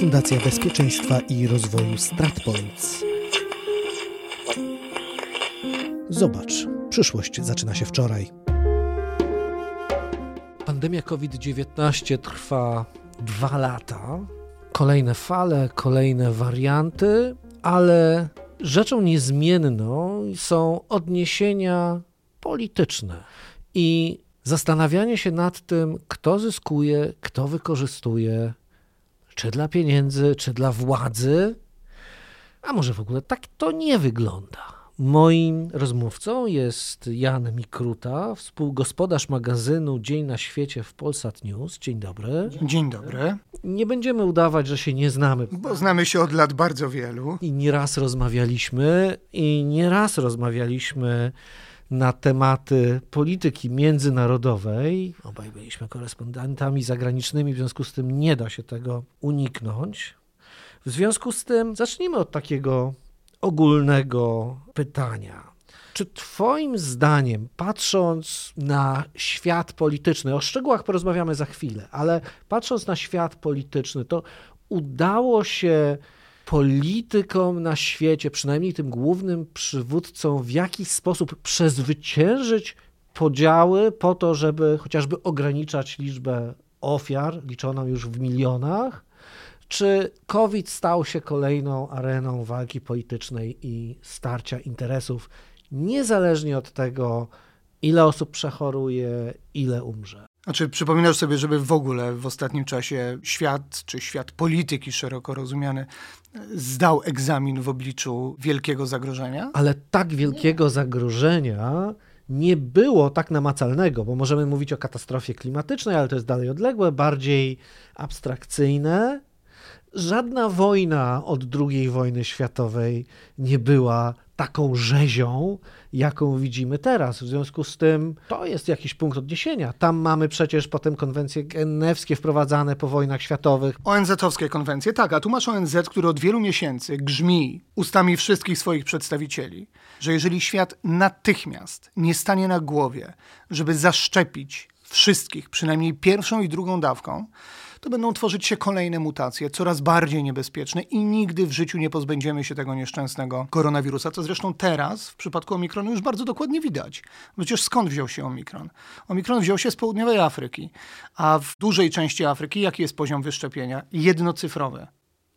Fundacja Bezpieczeństwa i Rozwoju StratPoints. Zobacz, przyszłość zaczyna się wczoraj. Pandemia COVID-19 trwa dwa lata. Kolejne fale, kolejne warianty, ale rzeczą niezmienną są odniesienia polityczne i zastanawianie się nad tym, kto zyskuje, kto wykorzystuje, czy dla pieniędzy, czy dla władzy, a może w ogóle tak to nie wygląda. Moim rozmówcą jest Jan Mikruta, współgospodarz magazynu Dzień na świecie w Polsat News. Dzień dobry. Dzień dobry. Nie będziemy udawać, że się nie znamy. Bo znamy się od lat bardzo wielu. I nieraz rozmawialiśmy, i nieraz rozmawialiśmy na tematy polityki międzynarodowej. Obaj byliśmy korespondentami zagranicznymi, w związku z tym nie da się tego uniknąć. W związku z tym zacznijmy od takiego ogólnego pytania. Czy Twoim zdaniem, patrząc na świat polityczny, o szczegółach porozmawiamy za chwilę, ale patrząc na świat polityczny, to udało się politykom na świecie, przynajmniej tym głównym przywódcom, w jakiś sposób przezwyciężyć podziały po to, żeby chociażby ograniczać liczbę ofiar, liczoną już w milionach? Czy COVID stał się kolejną areną walki politycznej i starcia interesów, niezależnie od tego, ile osób przechoruje, ile umrze? Znaczy, przypominasz sobie, żeby w ogóle w ostatnim czasie świat, czy świat polityki szeroko rozumiany, zdał egzamin w obliczu wielkiego zagrożenia? Ale tak wielkiego nie. zagrożenia nie było tak namacalnego, bo możemy mówić o katastrofie klimatycznej, ale to jest dalej odległe, bardziej abstrakcyjne. Żadna wojna od II wojny światowej nie była taką rzezią, jaką widzimy teraz. W związku z tym to jest jakiś punkt odniesienia. Tam mamy przecież potem konwencje genewskie wprowadzane po wojnach światowych. ONZ-owskie konwencje, tak, a tu masz ONZ, który od wielu miesięcy grzmi ustami wszystkich swoich przedstawicieli, że jeżeli świat natychmiast nie stanie na głowie, żeby zaszczepić wszystkich, przynajmniej pierwszą i drugą dawką, to będą tworzyć się kolejne mutacje, coraz bardziej niebezpieczne i nigdy w życiu nie pozbędziemy się tego nieszczęsnego koronawirusa, co zresztą teraz w przypadku Omikronu już bardzo dokładnie widać. Przecież skąd wziął się Omikron? Omikron wziął się z południowej Afryki, a w dużej części Afryki jaki jest poziom wyszczepienia? Jednocyfrowy.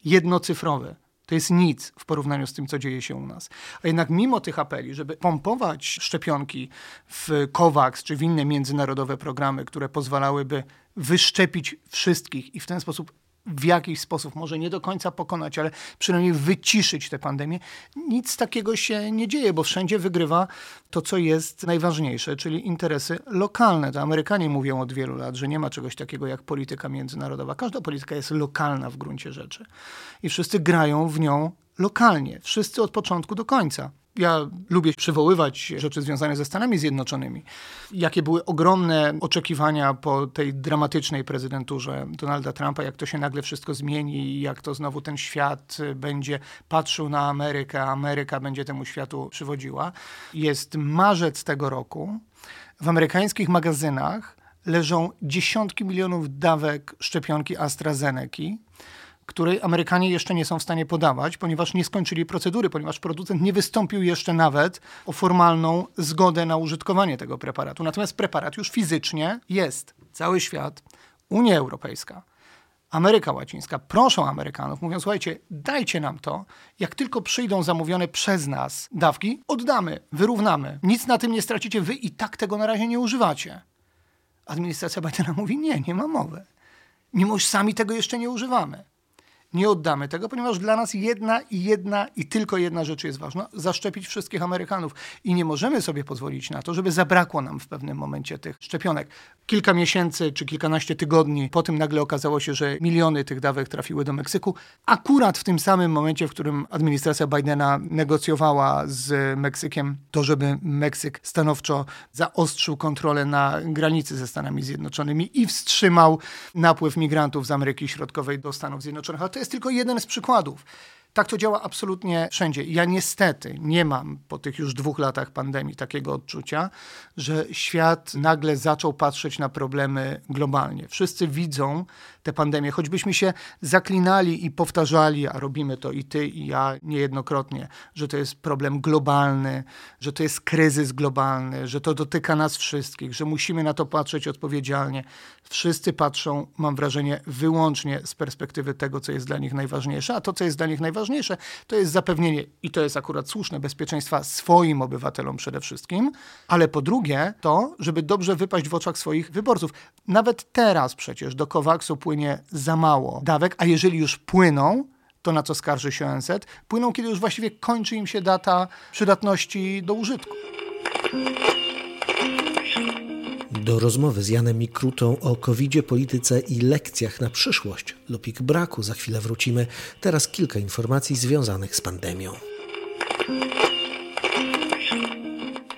Jednocyfrowy. To jest nic w porównaniu z tym, co dzieje się u nas. A jednak mimo tych apeli, żeby pompować szczepionki w COVAX czy w inne międzynarodowe programy, które pozwalałyby wyszczepić wszystkich i w ten sposób w jakiś sposób, może nie do końca pokonać, ale przynajmniej wyciszyć tę pandemię. Nic takiego się nie dzieje, bo wszędzie wygrywa to, co jest najważniejsze, czyli interesy lokalne. To Amerykanie mówią od wielu lat, że nie ma czegoś takiego jak polityka międzynarodowa. Każda polityka jest lokalna w gruncie rzeczy i wszyscy grają w nią lokalnie, wszyscy od początku do końca. Ja lubię przywoływać rzeczy związane ze Stanami Zjednoczonymi. Jakie były ogromne oczekiwania po tej dramatycznej prezydenturze Donalda Trumpa, jak to się nagle wszystko zmieni jak to znowu ten świat będzie patrzył na Amerykę, a Ameryka będzie temu światu przywodziła. Jest marzec tego roku. W amerykańskich magazynach leżą dziesiątki milionów dawek szczepionki AstraZeneca której Amerykanie jeszcze nie są w stanie podawać, ponieważ nie skończyli procedury, ponieważ producent nie wystąpił jeszcze nawet o formalną zgodę na użytkowanie tego preparatu. Natomiast preparat już fizycznie jest. Cały świat, Unia Europejska, Ameryka Łacińska proszą Amerykanów, mówiąc: Słuchajcie, dajcie nam to. Jak tylko przyjdą zamówione przez nas dawki, oddamy, wyrównamy. Nic na tym nie stracicie, wy i tak tego na razie nie używacie. Administracja Bidena mówi: Nie, nie ma mowy. Mimo, że sami tego jeszcze nie używamy nie oddamy tego, ponieważ dla nas jedna i jedna i tylko jedna rzecz jest ważna: zaszczepić wszystkich Amerykanów. I nie możemy sobie pozwolić na to, żeby zabrakło nam w pewnym momencie tych szczepionek. Kilka miesięcy czy kilkanaście tygodni po tym nagle okazało się, że miliony tych dawek trafiły do Meksyku. Akurat w tym samym momencie, w którym administracja Bidena negocjowała z Meksykiem to, żeby Meksyk stanowczo zaostrzył kontrolę na granicy ze Stanami Zjednoczonymi i wstrzymał napływ migrantów z Ameryki Środkowej do Stanów Zjednoczonych. Ale to jest tylko jeden z przykładów. Tak to działa absolutnie wszędzie. Ja niestety nie mam po tych już dwóch latach pandemii takiego odczucia, że świat nagle zaczął patrzeć na problemy globalnie. Wszyscy widzą tę pandemię. Choćbyśmy się zaklinali i powtarzali, a robimy to i ty, i ja niejednokrotnie, że to jest problem globalny, że to jest kryzys globalny, że to dotyka nas wszystkich, że musimy na to patrzeć odpowiedzialnie. Wszyscy patrzą, mam wrażenie, wyłącznie z perspektywy tego, co jest dla nich najważniejsze, a to, co jest dla nich najważniejsze, to jest zapewnienie, i to jest akurat słuszne, bezpieczeństwa swoim obywatelom przede wszystkim, ale po drugie to, żeby dobrze wypaść w oczach swoich wyborców. Nawet teraz przecież do Kowaksu płynie za mało dawek, a jeżeli już płyną, to na co skarży się ONZ, płyną, kiedy już właściwie kończy im się data przydatności do użytku. Do rozmowy z Janem Mikrutą o covid polityce i lekcjach na przyszłość lub ich braku za chwilę wrócimy. Teraz kilka informacji związanych z pandemią.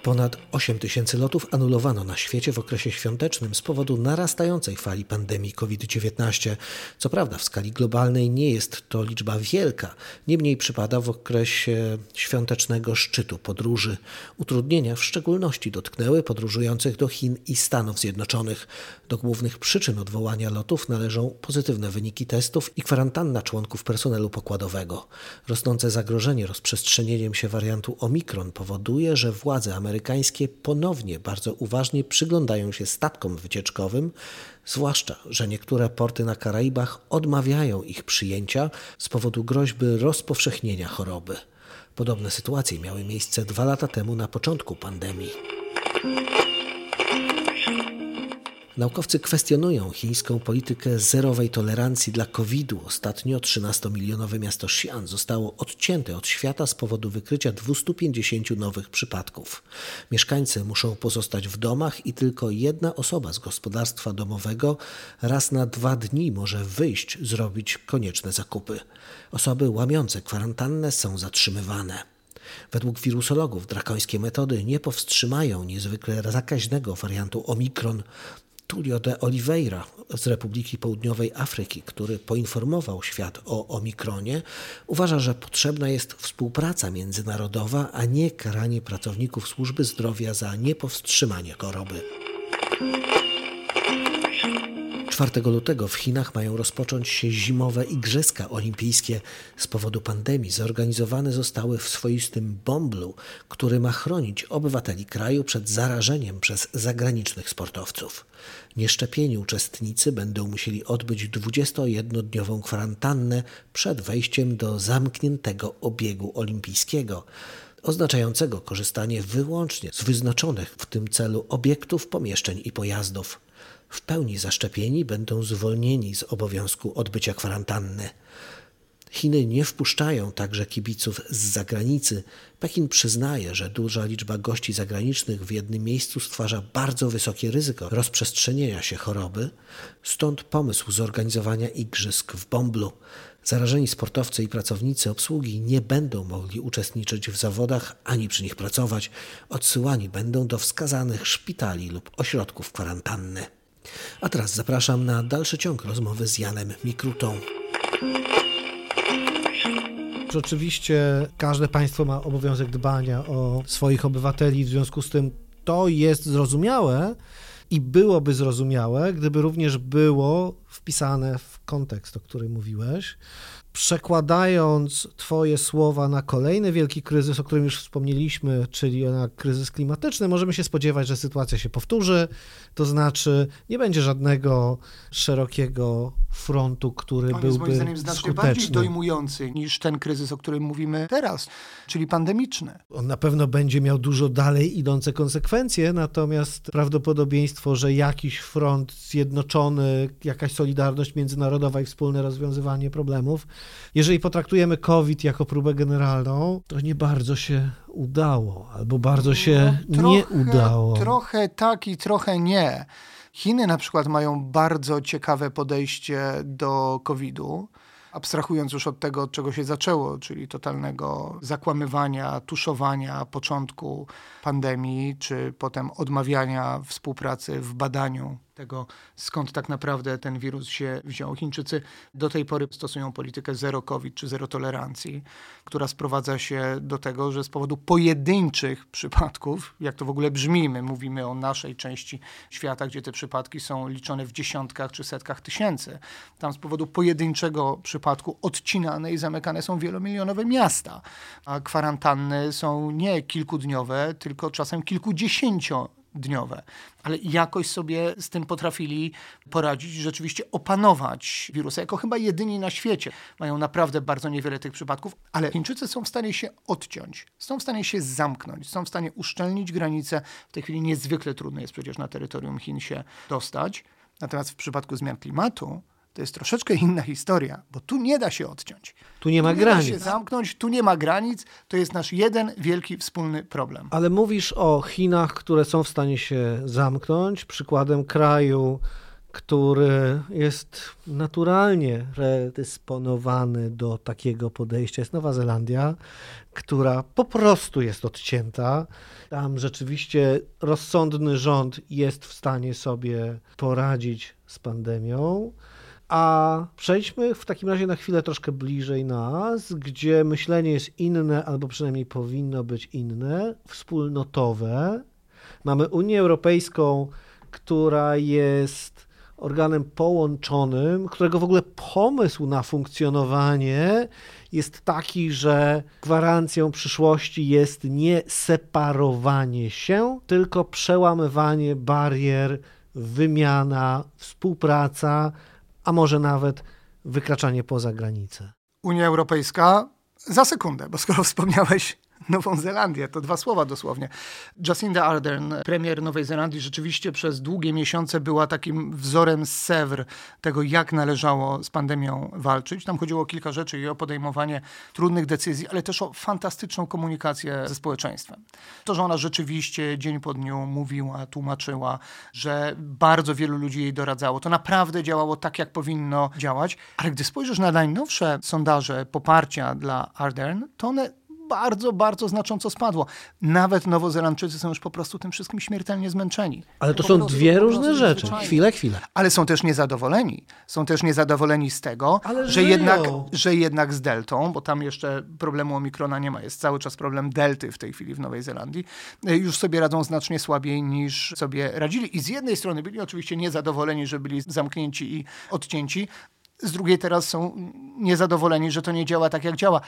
Ponad 8 tysięcy lotów anulowano na świecie w okresie świątecznym z powodu narastającej fali pandemii COVID-19. Co prawda, w skali globalnej nie jest to liczba wielka, niemniej przypada w okresie świątecznego szczytu podróży. Utrudnienia w szczególności dotknęły podróżujących do Chin i Stanów Zjednoczonych. Do głównych przyczyn odwołania lotów należą pozytywne wyniki testów i kwarantanna członków personelu pokładowego. Rosnące zagrożenie rozprzestrzenieniem się wariantu Omikron powoduje, że władze amerykańskie amerykańskie ponownie bardzo uważnie przyglądają się statkom wycieczkowym, zwłaszcza, że niektóre porty na Karaibach odmawiają ich przyjęcia z powodu groźby rozpowszechnienia choroby. Podobne sytuacje miały miejsce dwa lata temu na początku pandemii. Naukowcy kwestionują chińską politykę zerowej tolerancji dla COVID-u. Ostatnio 13-milionowe miasto Xi'an zostało odcięte od świata z powodu wykrycia 250 nowych przypadków. Mieszkańcy muszą pozostać w domach i tylko jedna osoba z gospodarstwa domowego raz na dwa dni może wyjść zrobić konieczne zakupy. Osoby łamiące kwarantannę są zatrzymywane. Według wirusologów drakońskie metody nie powstrzymają niezwykle zakaźnego wariantu Omikron, Tulio de Oliveira z Republiki Południowej Afryki, który poinformował świat o omikronie, uważa, że potrzebna jest współpraca międzynarodowa, a nie karanie pracowników służby zdrowia za niepowstrzymanie choroby. 4 lutego w Chinach mają rozpocząć się zimowe Igrzyska Olimpijskie. Z powodu pandemii zorganizowane zostały w swoistym bomblu, który ma chronić obywateli kraju przed zarażeniem przez zagranicznych sportowców. Nieszczepieni uczestnicy będą musieli odbyć 21-dniową kwarantannę przed wejściem do zamkniętego obiegu olimpijskiego oznaczającego korzystanie wyłącznie z wyznaczonych w tym celu obiektów, pomieszczeń i pojazdów w pełni zaszczepieni będą zwolnieni z obowiązku odbycia kwarantanny. Chiny nie wpuszczają także kibiców z zagranicy. Pekin przyznaje, że duża liczba gości zagranicznych w jednym miejscu stwarza bardzo wysokie ryzyko rozprzestrzenienia się choroby, stąd pomysł zorganizowania igrzysk w Bomblu. Zarażeni sportowcy i pracownicy obsługi nie będą mogli uczestniczyć w zawodach ani przy nich pracować. Odsyłani będą do wskazanych szpitali lub ośrodków kwarantanny. A teraz zapraszam na dalszy ciąg rozmowy z Janem Mikrutą. Oczywiście każde państwo ma obowiązek dbania o swoich obywateli, w związku z tym to jest zrozumiałe i byłoby zrozumiałe, gdyby również było wpisane w kontekst, o którym mówiłeś, przekładając Twoje słowa na kolejny wielki kryzys, o którym już wspomnieliśmy, czyli na kryzys klimatyczny, możemy się spodziewać, że sytuacja się powtórzy, to znaczy nie będzie żadnego szerokiego frontu, który On byłby jest moim zdaniem znacznie skuteczny. bardziej dojmujący niż ten kryzys, o którym mówimy teraz, czyli pandemiczny. On na pewno będzie miał dużo dalej idące konsekwencje, natomiast prawdopodobieństwo, że jakiś front zjednoczony, jakaś solidarność międzynarodowa i wspólne rozwiązywanie problemów, jeżeli potraktujemy COVID jako próbę generalną, to nie bardzo się udało, albo bardzo się No, nie trochę- udało. Trochę tak i trochę nie. Chiny na przykład mają bardzo ciekawe podejście do COVID-u. Abstrahując już od tego, od czego się zaczęło, czyli totalnego zakłamywania, tuszowania początku pandemii, czy potem odmawiania współpracy w badaniu tego, skąd tak naprawdę ten wirus się wziął. Chińczycy do tej pory stosują politykę zero COVID czy zero tolerancji, która sprowadza się do tego, że z powodu pojedynczych przypadków, jak to w ogóle brzmi, my mówimy o naszej części świata, gdzie te przypadki są liczone w dziesiątkach czy setkach tysięcy, tam z powodu pojedynczego przypadku odcinane i zamykane są wielomilionowe miasta, a kwarantanny są nie kilkudniowe, tylko czasem kilkudziesięcio dniowe, ale jakoś sobie z tym potrafili poradzić, rzeczywiście opanować wirusa, jako chyba jedyni na świecie. Mają naprawdę bardzo niewiele tych przypadków, ale Chińczycy są w stanie się odciąć, są w stanie się zamknąć, są w stanie uszczelnić granice. W tej chwili niezwykle trudno jest przecież na terytorium Chin się dostać. Natomiast w przypadku zmian klimatu to jest troszeczkę inna historia, bo tu nie da się odciąć. Tu nie ma tu granic. Nie da się zamknąć, tu nie ma granic. To jest nasz jeden wielki wspólny problem. Ale mówisz o Chinach, które są w stanie się zamknąć. Przykładem kraju, który jest naturalnie predysponowany do takiego podejścia, jest Nowa Zelandia, która po prostu jest odcięta. Tam rzeczywiście rozsądny rząd jest w stanie sobie poradzić z pandemią. A przejdźmy w takim razie na chwilę troszkę bliżej nas, gdzie myślenie jest inne, albo przynajmniej powinno być inne, wspólnotowe. Mamy Unię Europejską, która jest organem połączonym, którego w ogóle pomysł na funkcjonowanie jest taki, że gwarancją przyszłości jest nie separowanie się, tylko przełamywanie barier, wymiana, współpraca a może nawet wykraczanie poza granice. Unia Europejska za sekundę, bo skoro wspomniałeś Nową Zelandię. To dwa słowa dosłownie. Jacinda Ardern, premier Nowej Zelandii, rzeczywiście przez długie miesiące była takim wzorem z Sewr tego, jak należało z pandemią walczyć. Tam chodziło o kilka rzeczy i o podejmowanie trudnych decyzji, ale też o fantastyczną komunikację ze społeczeństwem. To, że ona rzeczywiście dzień po dniu mówiła, tłumaczyła, że bardzo wielu ludzi jej doradzało, to naprawdę działało tak, jak powinno działać. Ale gdy spojrzysz na najnowsze sondaże poparcia dla Ardern, to one bardzo, bardzo znacząco spadło. Nawet Nowozelandczycy są już po prostu tym wszystkim śmiertelnie zmęczeni. Ale to są prostu, dwie różne rzeczy. Chwilę, chwilę. Ale są też niezadowoleni. Są też niezadowoleni z tego, że jednak, że jednak z deltą, bo tam jeszcze problemu omikrona nie ma, jest cały czas problem delty w tej chwili w Nowej Zelandii, już sobie radzą znacznie słabiej niż sobie radzili. I z jednej strony byli oczywiście niezadowoleni, że byli zamknięci i odcięci, z drugiej teraz są niezadowoleni, że to nie działa tak, jak działa.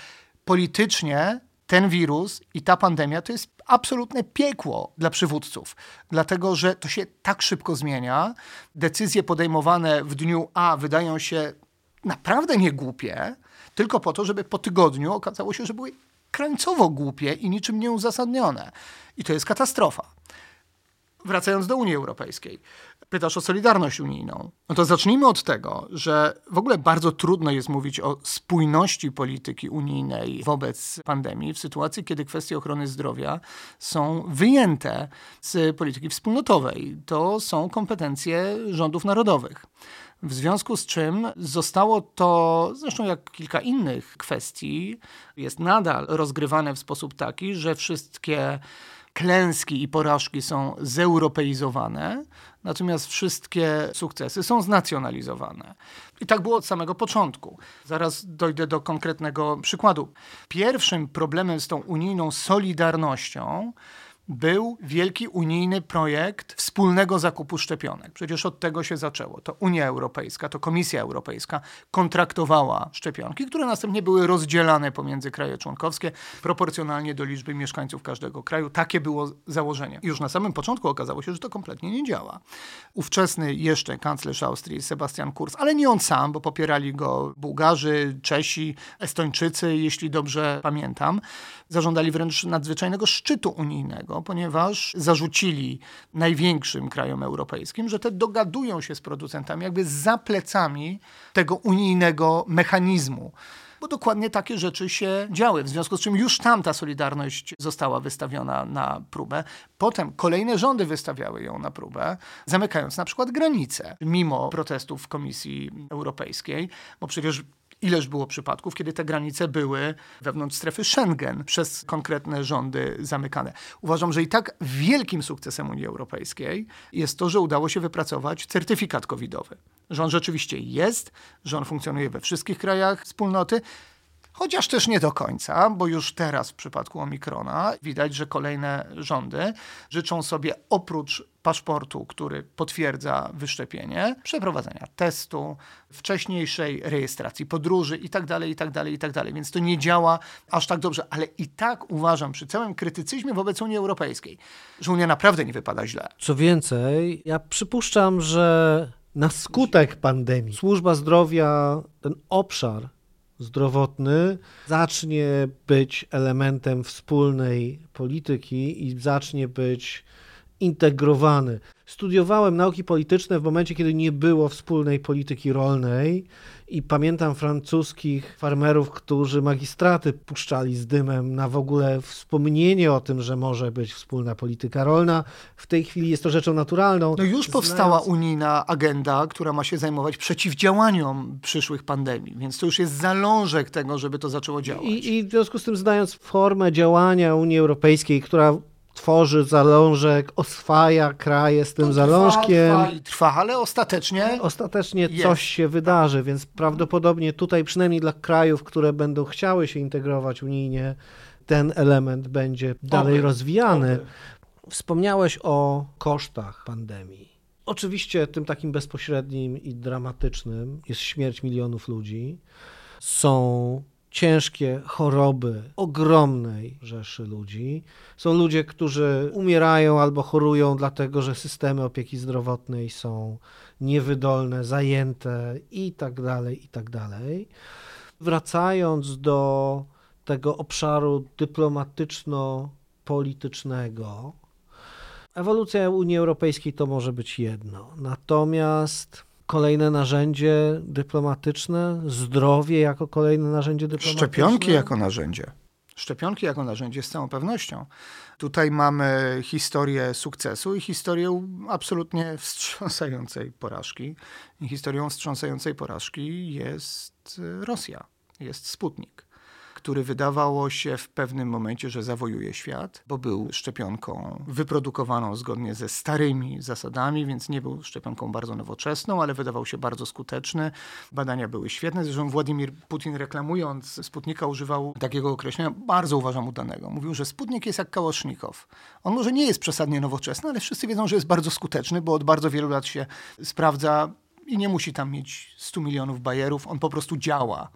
Politycznie ten wirus i ta pandemia to jest absolutne piekło dla przywódców, dlatego że to się tak szybko zmienia. Decyzje podejmowane w dniu A wydają się naprawdę niegłupie, tylko po to, żeby po tygodniu okazało się, że były krańcowo głupie i niczym nieuzasadnione. I to jest katastrofa. Wracając do Unii Europejskiej pytasz o solidarność unijną, no to zacznijmy od tego, że w ogóle bardzo trudno jest mówić o spójności polityki unijnej wobec pandemii w sytuacji, kiedy kwestie ochrony zdrowia są wyjęte z polityki wspólnotowej. To są kompetencje rządów narodowych. W związku z czym zostało to, zresztą jak kilka innych kwestii, jest nadal rozgrywane w sposób taki, że wszystkie klęski i porażki są zeuropeizowane, natomiast wszystkie sukcesy są znacjonalizowane. I tak było od samego początku. Zaraz dojdę do konkretnego przykładu. Pierwszym problemem z tą unijną solidarnością był wielki unijny projekt wspólnego zakupu szczepionek. Przecież od tego się zaczęło. To Unia Europejska, to Komisja Europejska kontraktowała szczepionki, które następnie były rozdzielane pomiędzy kraje członkowskie proporcjonalnie do liczby mieszkańców każdego kraju. Takie było założenie. Już na samym początku okazało się, że to kompletnie nie działa. Ówczesny jeszcze kanclerz Austrii Sebastian Kurz, ale nie on sam, bo popierali go Bułgarzy, Czesi, Estończycy, jeśli dobrze pamiętam, zażądali wręcz nadzwyczajnego szczytu unijnego ponieważ zarzucili największym krajom europejskim, że te dogadują się z producentami jakby za plecami tego unijnego mechanizmu bo dokładnie takie rzeczy się działy, w związku z czym już tam ta solidarność została wystawiona na próbę. Potem kolejne rządy wystawiały ją na próbę, zamykając na przykład granice, mimo protestów w Komisji Europejskiej, bo przecież Ileż było przypadków, kiedy te granice były wewnątrz strefy Schengen przez konkretne rządy zamykane. Uważam, że i tak wielkim sukcesem Unii Europejskiej jest to, że udało się wypracować certyfikat covidowy. Że on rzeczywiście jest, że on funkcjonuje we wszystkich krajach wspólnoty. Chociaż też nie do końca, bo już teraz w przypadku Omikrona widać, że kolejne rządy życzą sobie oprócz paszportu, który potwierdza wyszczepienie, przeprowadzenia testu, wcześniejszej rejestracji podróży itd., itd., itd. Więc to nie działa aż tak dobrze, ale i tak uważam przy całym krytycyzmie wobec Unii Europejskiej, że Unia naprawdę nie wypada źle. Co więcej, ja przypuszczam, że na skutek pandemii służba zdrowia, ten obszar zdrowotny zacznie być elementem wspólnej polityki i zacznie być integrowany. Studiowałem nauki polityczne w momencie, kiedy nie było wspólnej polityki rolnej i pamiętam francuskich farmerów, którzy magistraty puszczali z dymem na w ogóle wspomnienie o tym, że może być wspólna polityka rolna. W tej chwili jest to rzeczą naturalną. No już powstała unijna agenda, która ma się zajmować przeciwdziałaniem przyszłych pandemii, więc to już jest zalążek tego, żeby to zaczęło działać. I, i w związku z tym znając formę działania Unii Europejskiej, która tworzy zalążek, oswaja kraje z tym to zalążkiem. Trwa, trwa, trwa, ale ostatecznie. Ostatecznie jest. coś się wydarzy, więc prawdopodobnie tutaj, przynajmniej dla krajów, które będą chciały się integrować unijnie, ten element będzie dalej Oby. rozwijany. Oby. Wspomniałeś o kosztach pandemii. Oczywiście tym takim bezpośrednim i dramatycznym jest śmierć milionów ludzi. Są ciężkie choroby ogromnej rzeszy ludzi. Są ludzie, którzy umierają albo chorują dlatego, że systemy opieki zdrowotnej są niewydolne, zajęte i tak dalej, i tak dalej. Wracając do tego obszaru dyplomatyczno-politycznego, ewolucja Unii Europejskiej to może być jedno. Natomiast kolejne narzędzie dyplomatyczne, zdrowie jako kolejne narzędzie dyplomatyczne. Szczepionki jako narzędzie. Szczepionki jako narzędzie z całą pewnością. Tutaj mamy historię sukcesu i historię absolutnie wstrząsającej porażki. I historią wstrząsającej porażki jest Rosja, jest Sputnik który wydawało się w pewnym momencie, że zawojuje świat, bo był szczepionką wyprodukowaną zgodnie ze starymi zasadami, więc nie był szczepionką bardzo nowoczesną, ale wydawał się bardzo skuteczny. Badania były świetne. Zresztą Władimir Putin reklamując Sputnika używał takiego określenia, bardzo uważam udanego. Mówił, że Sputnik jest jak kałasznikow. On może nie jest przesadnie nowoczesny, ale wszyscy wiedzą, że jest bardzo skuteczny, bo od bardzo wielu lat się sprawdza i nie musi tam mieć 100 milionów bajerów, on po prostu działa.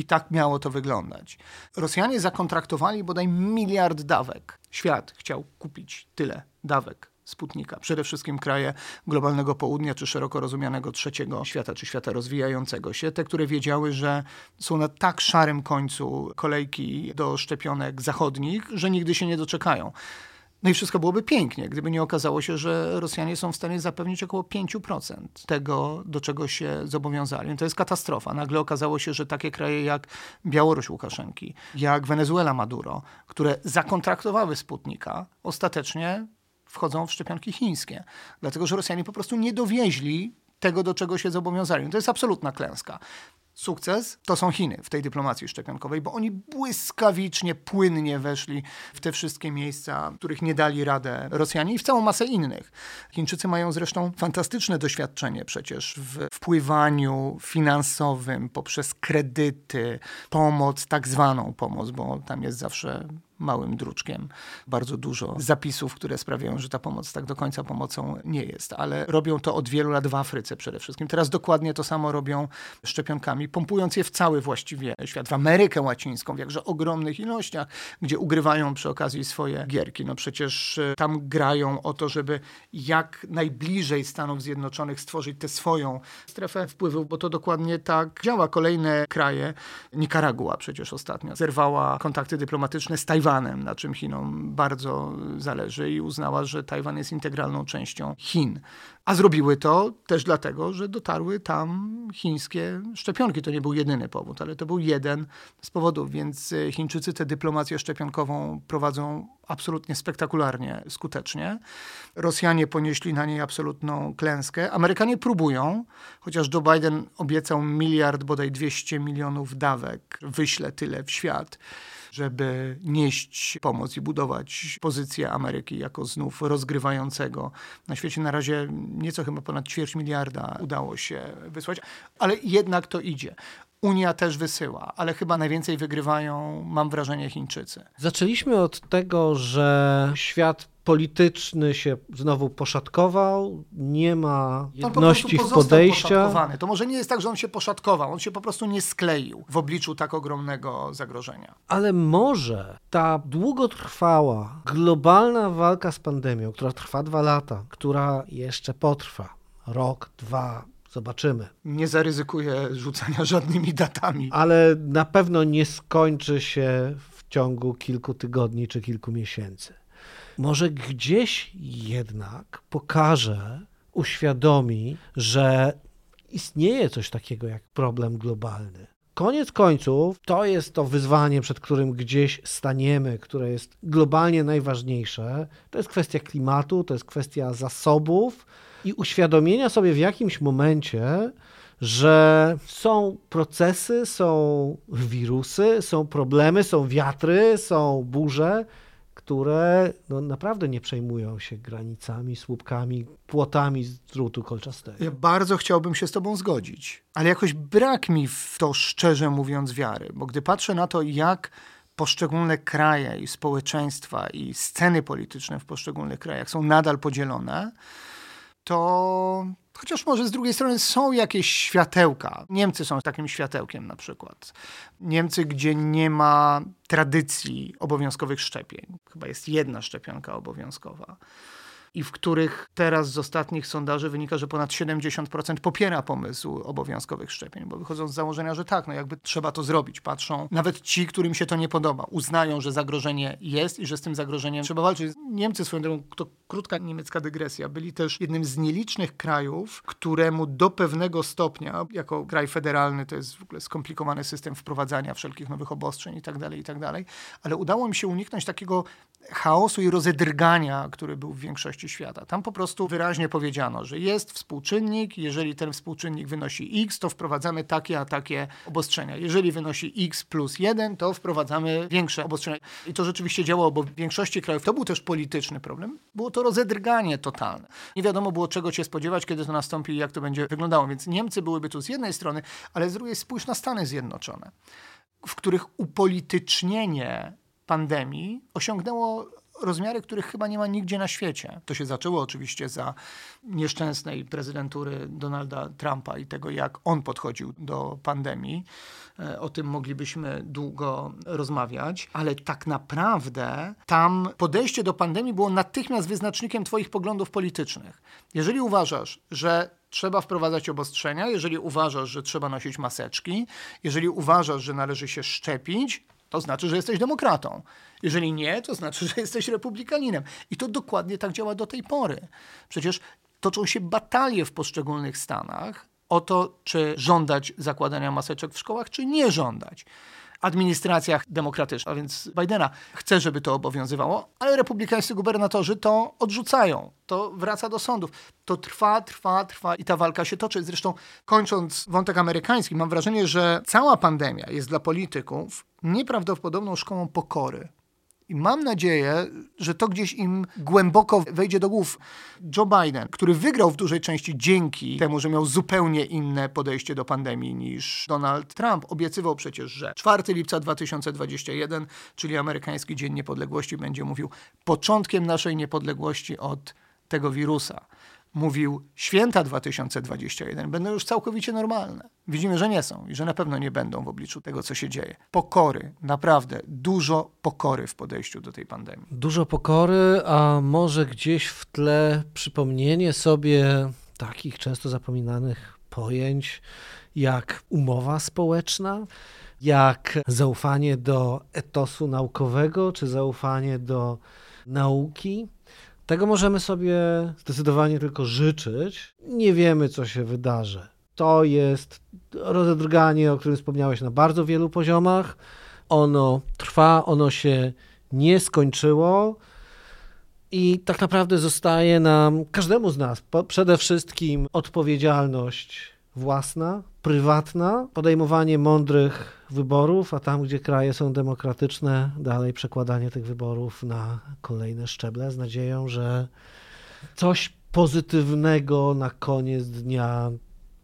I tak miało to wyglądać. Rosjanie zakontraktowali bodaj miliard dawek. Świat chciał kupić tyle dawek Sputnika. Przede wszystkim kraje globalnego południa, czy szeroko rozumianego trzeciego świata, czy świata rozwijającego się. Te, które wiedziały, że są na tak szarym końcu kolejki do szczepionek zachodnich, że nigdy się nie doczekają. No i wszystko byłoby pięknie, gdyby nie okazało się, że Rosjanie są w stanie zapewnić około 5% tego, do czego się zobowiązali. To jest katastrofa. Nagle okazało się, że takie kraje jak Białoruś Łukaszenki, jak Wenezuela Maduro, które zakontraktowały Sputnika, ostatecznie wchodzą w szczepionki chińskie. Dlatego, że Rosjanie po prostu nie dowieźli tego, do czego się zobowiązali. To jest absolutna klęska sukces to są Chiny w tej dyplomacji szczepionkowej, bo oni błyskawicznie, płynnie weszli w te wszystkie miejsca, których nie dali radę Rosjanie i w całą masę innych. Chińczycy mają zresztą fantastyczne doświadczenie przecież w wpływaniu finansowym poprzez kredyty, pomoc, tak zwaną pomoc, bo tam jest zawsze małym druczkiem bardzo dużo zapisów, które sprawiają, że ta pomoc tak do końca pomocą nie jest. Ale robią to od wielu lat w Afryce przede wszystkim. Teraz dokładnie to samo robią szczepionkami, pompując je w cały właściwie świat, w Amerykę Łacińską, w jakże ogromnych ilościach, gdzie ugrywają przy okazji swoje gierki. No przecież e, tam grają o to, żeby jak najbliżej Stanów Zjednoczonych stworzyć tę swoją strefę wpływów, bo to dokładnie tak działa. Kolejne kraje, Nikaragua przecież ostatnio, zerwała kontakty dyplomatyczne z Tajwanem, Tajwanem, na czym Chinom bardzo zależy i uznała, że Tajwan jest integralną częścią Chin. A zrobiły to też dlatego, że dotarły tam chińskie szczepionki. To nie był jedyny powód, ale to był jeden z powodów, więc Chińczycy tę dyplomację szczepionkową prowadzą absolutnie spektakularnie skutecznie. Rosjanie ponieśli na niej absolutną klęskę. Amerykanie próbują, chociaż Joe Biden obiecał miliard, bodaj 200 milionów dawek, wyśle tyle w świat żeby nieść pomoc i budować pozycję Ameryki jako znów rozgrywającego na świecie. Na razie nieco chyba ponad ćwierć miliarda udało się wysłać, ale jednak to idzie. Unia też wysyła, ale chyba najwięcej wygrywają, mam wrażenie, Chińczycy. Zaczęliśmy od tego, że świat polityczny się znowu poszatkował, nie ma jedności w podejściu. To może nie jest tak, że on się poszatkował, on się po prostu nie skleił w obliczu tak ogromnego zagrożenia. Ale może ta długotrwała, globalna walka z pandemią, która trwa dwa lata, która jeszcze potrwa rok, dwa, Zobaczymy. Nie zaryzykuję rzucania żadnymi datami. Ale na pewno nie skończy się w ciągu kilku tygodni czy kilku miesięcy. Może gdzieś jednak pokaże, uświadomi, że istnieje coś takiego jak problem globalny. Koniec końców to jest to wyzwanie, przed którym gdzieś staniemy, które jest globalnie najważniejsze. To jest kwestia klimatu, to jest kwestia zasobów i uświadomienia sobie w jakimś momencie, że są procesy, są wirusy, są problemy, są wiatry, są burze, które no, naprawdę nie przejmują się granicami, słupkami, płotami z drutu kolczastego. Ja bardzo chciałbym się z Tobą zgodzić, ale jakoś brak mi w to, szczerze mówiąc, wiary, bo gdy patrzę na to, jak poszczególne kraje i społeczeństwa i sceny polityczne w poszczególnych krajach są nadal podzielone, to chociaż może z drugiej strony są jakieś światełka. Niemcy są takim światełkiem na przykład. Niemcy, gdzie nie ma tradycji obowiązkowych szczepień. Chyba jest jedna szczepionka obowiązkowa i w których teraz z ostatnich sondaży wynika, że ponad 70% popiera pomysł obowiązkowych szczepień, bo wychodzą z założenia, że tak, no jakby trzeba to zrobić. Patrzą, nawet ci, którym się to nie podoba, uznają, że zagrożenie jest i że z tym zagrożeniem trzeba walczyć. Niemcy swoją drogą, to krótka niemiecka dygresja, byli też jednym z nielicznych krajów, któremu do pewnego stopnia, jako kraj federalny, to jest w ogóle skomplikowany system wprowadzania wszelkich nowych obostrzeń i tak dalej, i tak ale udało mi się uniknąć takiego chaosu i rozedrgania, który był w większości świata. Tam po prostu wyraźnie powiedziano, że jest współczynnik, jeżeli ten współczynnik wynosi x, to wprowadzamy takie a takie obostrzenia. Jeżeli wynosi x plus 1, to wprowadzamy większe obostrzenia. I to rzeczywiście działało, bo w większości krajów to był też polityczny problem. Było to rozedrganie totalne. Nie wiadomo było, czego się spodziewać, kiedy to nastąpi i jak to będzie wyglądało. Więc Niemcy byłyby tu z jednej strony, ale z drugiej spójrz na Stany Zjednoczone, w których upolitycznienie pandemii osiągnęło rozmiary, których chyba nie ma nigdzie na świecie. To się zaczęło oczywiście za nieszczęsnej prezydentury Donalda Trumpa i tego, jak on podchodził do pandemii. E, o tym moglibyśmy długo rozmawiać, ale tak naprawdę tam podejście do pandemii było natychmiast wyznacznikiem Twoich poglądów politycznych. Jeżeli uważasz, że trzeba wprowadzać obostrzenia, jeżeli uważasz, że trzeba nosić maseczki, jeżeli uważasz, że należy się szczepić, to znaczy, że jesteś demokratą. Jeżeli nie, to znaczy, że jesteś republikaninem. I to dokładnie tak działa do tej pory. Przecież toczą się batalie w poszczególnych stanach o to, czy żądać zakładania maseczek w szkołach, czy nie żądać administracjach demokratycznych, a więc Bidena chce, żeby to obowiązywało, ale republikańscy gubernatorzy to odrzucają. To wraca do sądów. To trwa, trwa, trwa i ta walka się toczy. Zresztą kończąc wątek amerykański, mam wrażenie, że cała pandemia jest dla polityków nieprawdopodobną szkołą pokory. I mam nadzieję, że to gdzieś im głęboko wejdzie do głów. Joe Biden, który wygrał w dużej części dzięki temu, że miał zupełnie inne podejście do pandemii niż Donald Trump, obiecywał przecież, że 4 lipca 2021, czyli amerykański Dzień Niepodległości, będzie mówił początkiem naszej niepodległości od tego wirusa mówił święta 2021 będą już całkowicie normalne. Widzimy, że nie są i że na pewno nie będą w obliczu tego, co się dzieje. Pokory, naprawdę dużo pokory w podejściu do tej pandemii. Dużo pokory, a może gdzieś w tle przypomnienie sobie takich często zapominanych pojęć jak umowa społeczna, jak zaufanie do etosu naukowego, czy zaufanie do nauki tego możemy sobie zdecydowanie tylko życzyć. Nie wiemy, co się wydarzy. To jest rozedrganie, o którym wspomniałeś, na bardzo wielu poziomach. Ono trwa, ono się nie skończyło. I tak naprawdę zostaje nam, każdemu z nas, przede wszystkim odpowiedzialność własna, prywatna, podejmowanie mądrych wyborów, a tam, gdzie kraje są demokratyczne, dalej przekładanie tych wyborów na kolejne szczeble z nadzieją, że coś pozytywnego na koniec dnia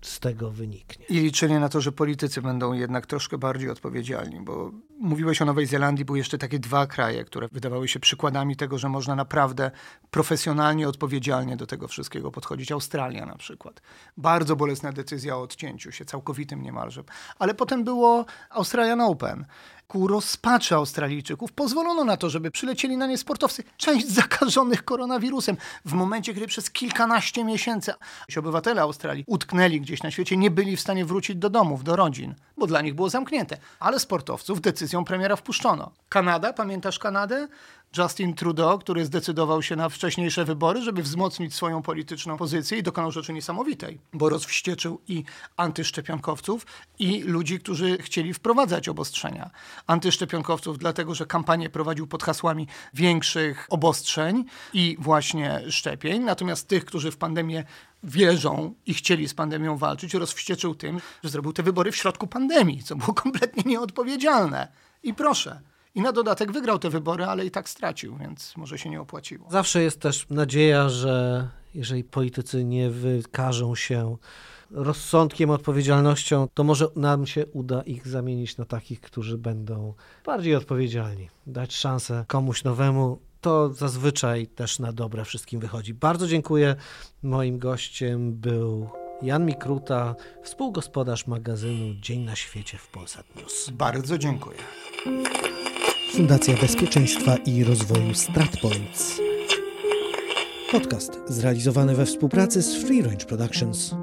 z tego wyniknie. I liczenie na to, że politycy będą jednak troszkę bardziej odpowiedzialni, bo mówiłeś o Nowej Zelandii, były jeszcze takie dwa kraje, które wydawały się przykładami tego, że można naprawdę profesjonalnie, odpowiedzialnie do tego wszystkiego podchodzić. Australia na przykład. Bardzo bolesna decyzja o odcięciu się, całkowitym niemalże. Ale potem było Australian Open ku rozpaczy Australijczyków pozwolono na to, żeby przylecieli na nie sportowcy, część zakażonych koronawirusem. W momencie, kiedy przez kilkanaście miesięcy obywatele Australii utknęli gdzieś na świecie, nie byli w stanie wrócić do domów, do rodzin, bo dla nich było zamknięte. Ale sportowców decyzją premiera wpuszczono. Kanada, pamiętasz Kanadę? Justin Trudeau, który zdecydował się na wcześniejsze wybory, żeby wzmocnić swoją polityczną pozycję i dokonał rzeczy niesamowitej, bo rozwścieczył i antyszczepionkowców, i ludzi, którzy chcieli wprowadzać obostrzenia. Antyszczepionkowców, dlatego że kampanię prowadził pod hasłami większych obostrzeń i właśnie szczepień, natomiast tych, którzy w pandemię wierzą i chcieli z pandemią walczyć, rozwścieczył tym, że zrobił te wybory w środku pandemii, co było kompletnie nieodpowiedzialne. I proszę, i na dodatek wygrał te wybory, ale i tak stracił, więc może się nie opłaciło. Zawsze jest też nadzieja, że jeżeli politycy nie wykażą się rozsądkiem, odpowiedzialnością, to może nam się uda ich zamienić na takich, którzy będą bardziej odpowiedzialni, dać szansę komuś nowemu. To zazwyczaj też na dobre wszystkim wychodzi. Bardzo dziękuję. Moim gościem był Jan Mikruta, współgospodarz magazynu Dzień na świecie w Polsat News. Bardzo dziękuję. Fundacja Bezpieczeństwa i Rozwoju StratPoints. Podcast zrealizowany we współpracy z Free Range Productions.